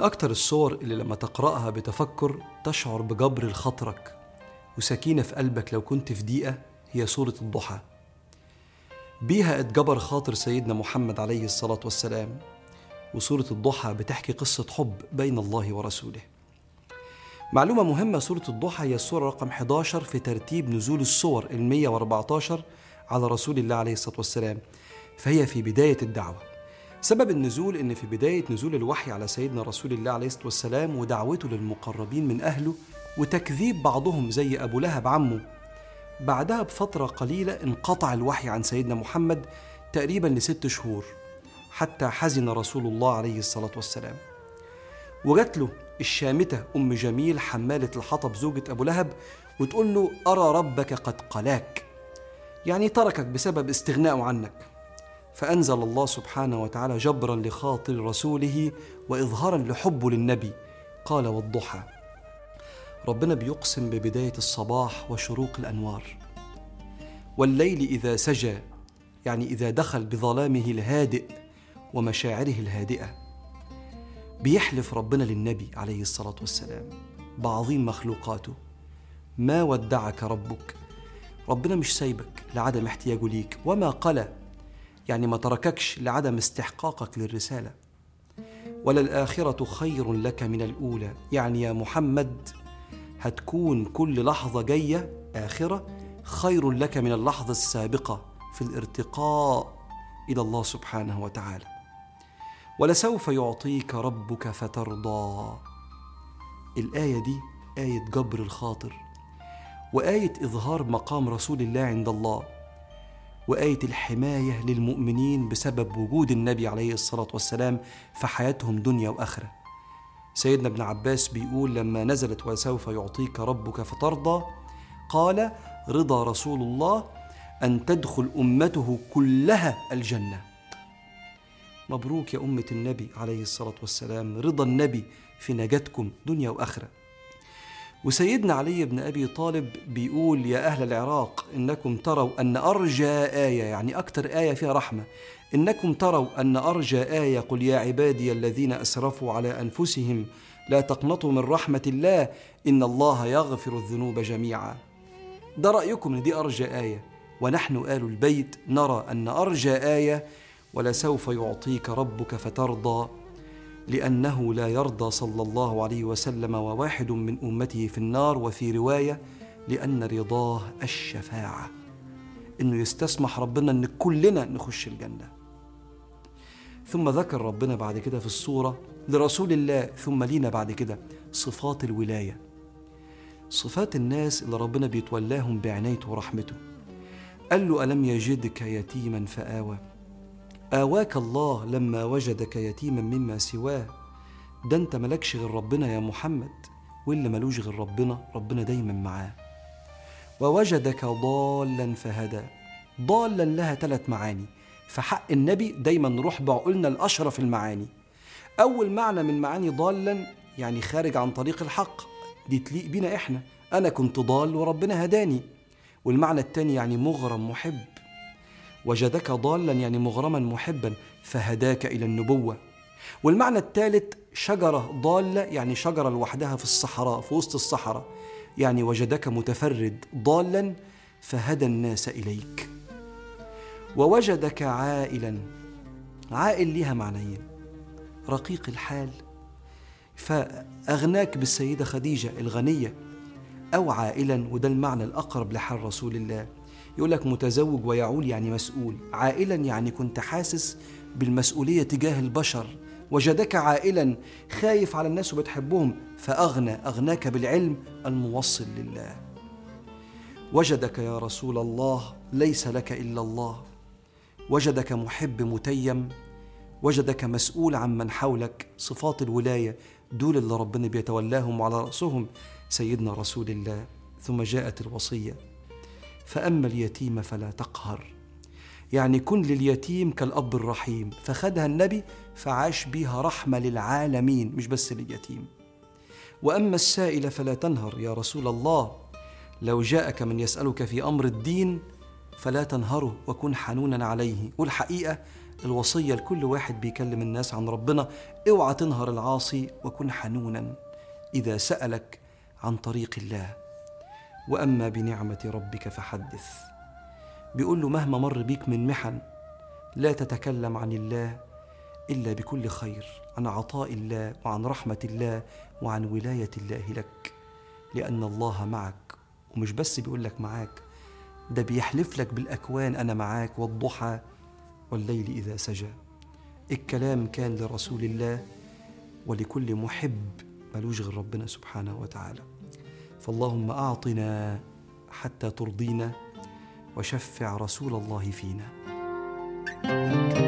من أكتر الصور اللي لما تقرأها بتفكر تشعر بجبر لخاطرك وسكينة في قلبك لو كنت في ضيقة هي سورة الضحى. بيها اتجبر خاطر سيدنا محمد عليه الصلاة والسلام وسورة الضحى بتحكي قصة حب بين الله ورسوله. معلومة مهمة سورة الضحى هي السورة رقم 11 في ترتيب نزول السور ال 114 على رسول الله عليه الصلاة والسلام فهي في بداية الدعوة. سبب النزول إن في بداية نزول الوحي على سيدنا رسول الله عليه الصلاة والسلام ودعوته للمقربين من أهله وتكذيب بعضهم زي أبو لهب عمه. بعدها بفترة قليلة انقطع الوحي عن سيدنا محمد تقريبا لست شهور حتى حزن رسول الله عليه الصلاة والسلام. وجات له الشامتة أم جميل حمالة الحطب زوجة أبو لهب وتقول له أرى ربك قد قلاك يعني تركك بسبب استغنائه عنك. فأنزل الله سبحانه وتعالى جبرا لخاطر رسوله وإظهارا لحبه للنبي. قال والضحى. ربنا بيقسم ببداية الصباح وشروق الأنوار. والليل إذا سجى يعني إذا دخل بظلامه الهادئ ومشاعره الهادئة. بيحلف ربنا للنبي عليه الصلاة والسلام. بعظيم مخلوقاته. ما ودعك ربك؟ ربنا مش سايبك لعدم احتياجه ليك. وما قلى يعني ما ترككش لعدم استحقاقك للرسالة. وللآخرة خير لك من الأولى. يعني يا محمد هتكون كل لحظة جاية آخرة خير لك من اللحظة السابقة في الارتقاء إلى الله سبحانه وتعالى. ولسوف يعطيك ربك فترضى. الآية دي آية جبر الخاطر وآية إظهار مقام رسول الله عند الله. وآية الحماية للمؤمنين بسبب وجود النبي عليه الصلاة والسلام في حياتهم دنيا وآخرة. سيدنا ابن عباس بيقول لما نزلت وسوف يعطيك ربك فترضى قال رضا رسول الله أن تدخل أمته كلها الجنة. مبروك يا أمة النبي عليه الصلاة والسلام رضا النبي في نجاتكم دنيا وآخرة. وسيدنا علي بن أبي طالب بيقول يا أهل العراق إنكم تروا أن أرجى آية يعني أكثر آية فيها رحمة. إنكم تروا أن أرجى آية قل يا عبادي الذين أسرفوا على أنفسهم لا تقنطوا من رحمة الله إن الله يغفر الذنوب جميعا. ده رأيكم إن دي أرجى آية. ونحن آل البيت نرى أن أرجى آية ولسوف يعطيك ربك فترضى. لأنه لا يرضى صلى الله عليه وسلم وواحد من أمته في النار وفي رواية لأن رضاه الشفاعة. إنه يستسمح ربنا إن كلنا نخش الجنة. ثم ذكر ربنا بعد كده في الصورة لرسول الله ثم لينا بعد كده صفات الولاية. صفات الناس اللي ربنا بيتولاهم بعنايته ورحمته. قال له ألم يجدك يتيما فآوى؟ آواك الله لما وجدك يتيما مما سواه. ده انت ملكش غير ربنا يا محمد واللي ملوش غير ربنا ربنا دايما معاه. ووجدك ضالا فهدى ضالا لها ثلاث معاني. فحق النبي دايما نروح بعقولنا الأشرف المعاني. أول معنى من معاني ضالا يعني خارج عن طريق الحق. دي تليق بينا إحنا. أنا كنت ضال وربنا هداني. والمعنى الثاني يعني مغرم محب. وجدك ضالا يعني مغرما محبا فهداك إلى النبوة. والمعنى الثالث شجرة ضالة يعني شجرة لوحدها في الصحراء في وسط الصحراء. يعني وجدك متفرد ضالا فهدى الناس إليك. ووجدك عائلا. عائل لها معنيين. رقيق الحال. فأغناك بالسيدة خديجة الغنية. أو عائلا وده المعنى الأقرب لحال رسول الله. يقول لك متزوج ويعول يعني مسؤول. عائلا يعني كنت حاسس بالمسؤولية تجاه البشر. وجدك عائلا خايف على الناس وبتحبهم فأغنى أغناك بالعلم الموصل لله. وجدك يا رسول الله ليس لك إلا الله. وجدك محب متيم. وجدك مسؤول عن من حولك. صفات الولاية دول اللي ربنا بيتولاهم على رأسهم سيدنا رسول الله. ثم جاءت الوصية. فأما اليتيم فلا تقهر. يعني كن لليتيم كالأب الرحيم فخدها النبي فعاش بها رحمة للعالمين مش بس لليتيم. وأما السائل فلا تنهر يا رسول الله لو جاءك من يسألك في أمر الدين فلا تنهره وكن حنونا عليه. والحقيقة الوصية لكل واحد بيكلم الناس عن ربنا اوعى تنهر العاصي وكن حنونا إذا سألك عن طريق الله. وأما بنعمة ربك فحدث. بيقول له مهما مر بيك من محن لا تتكلم عن الله إلا بكل خير عن عطاء الله وعن رحمة الله وعن ولاية الله لك لأن الله معك. ومش بس بيقول لك معاك ده بيحلف لك بالأكوان أنا معاك والضحى والليل إذا سجى. الكلام كان لرسول الله ولكل محب ملوش غير ربنا سبحانه وتعالى. فاللهم أعطنا حتى ترضينا وشفع رسول الله فينا. thank you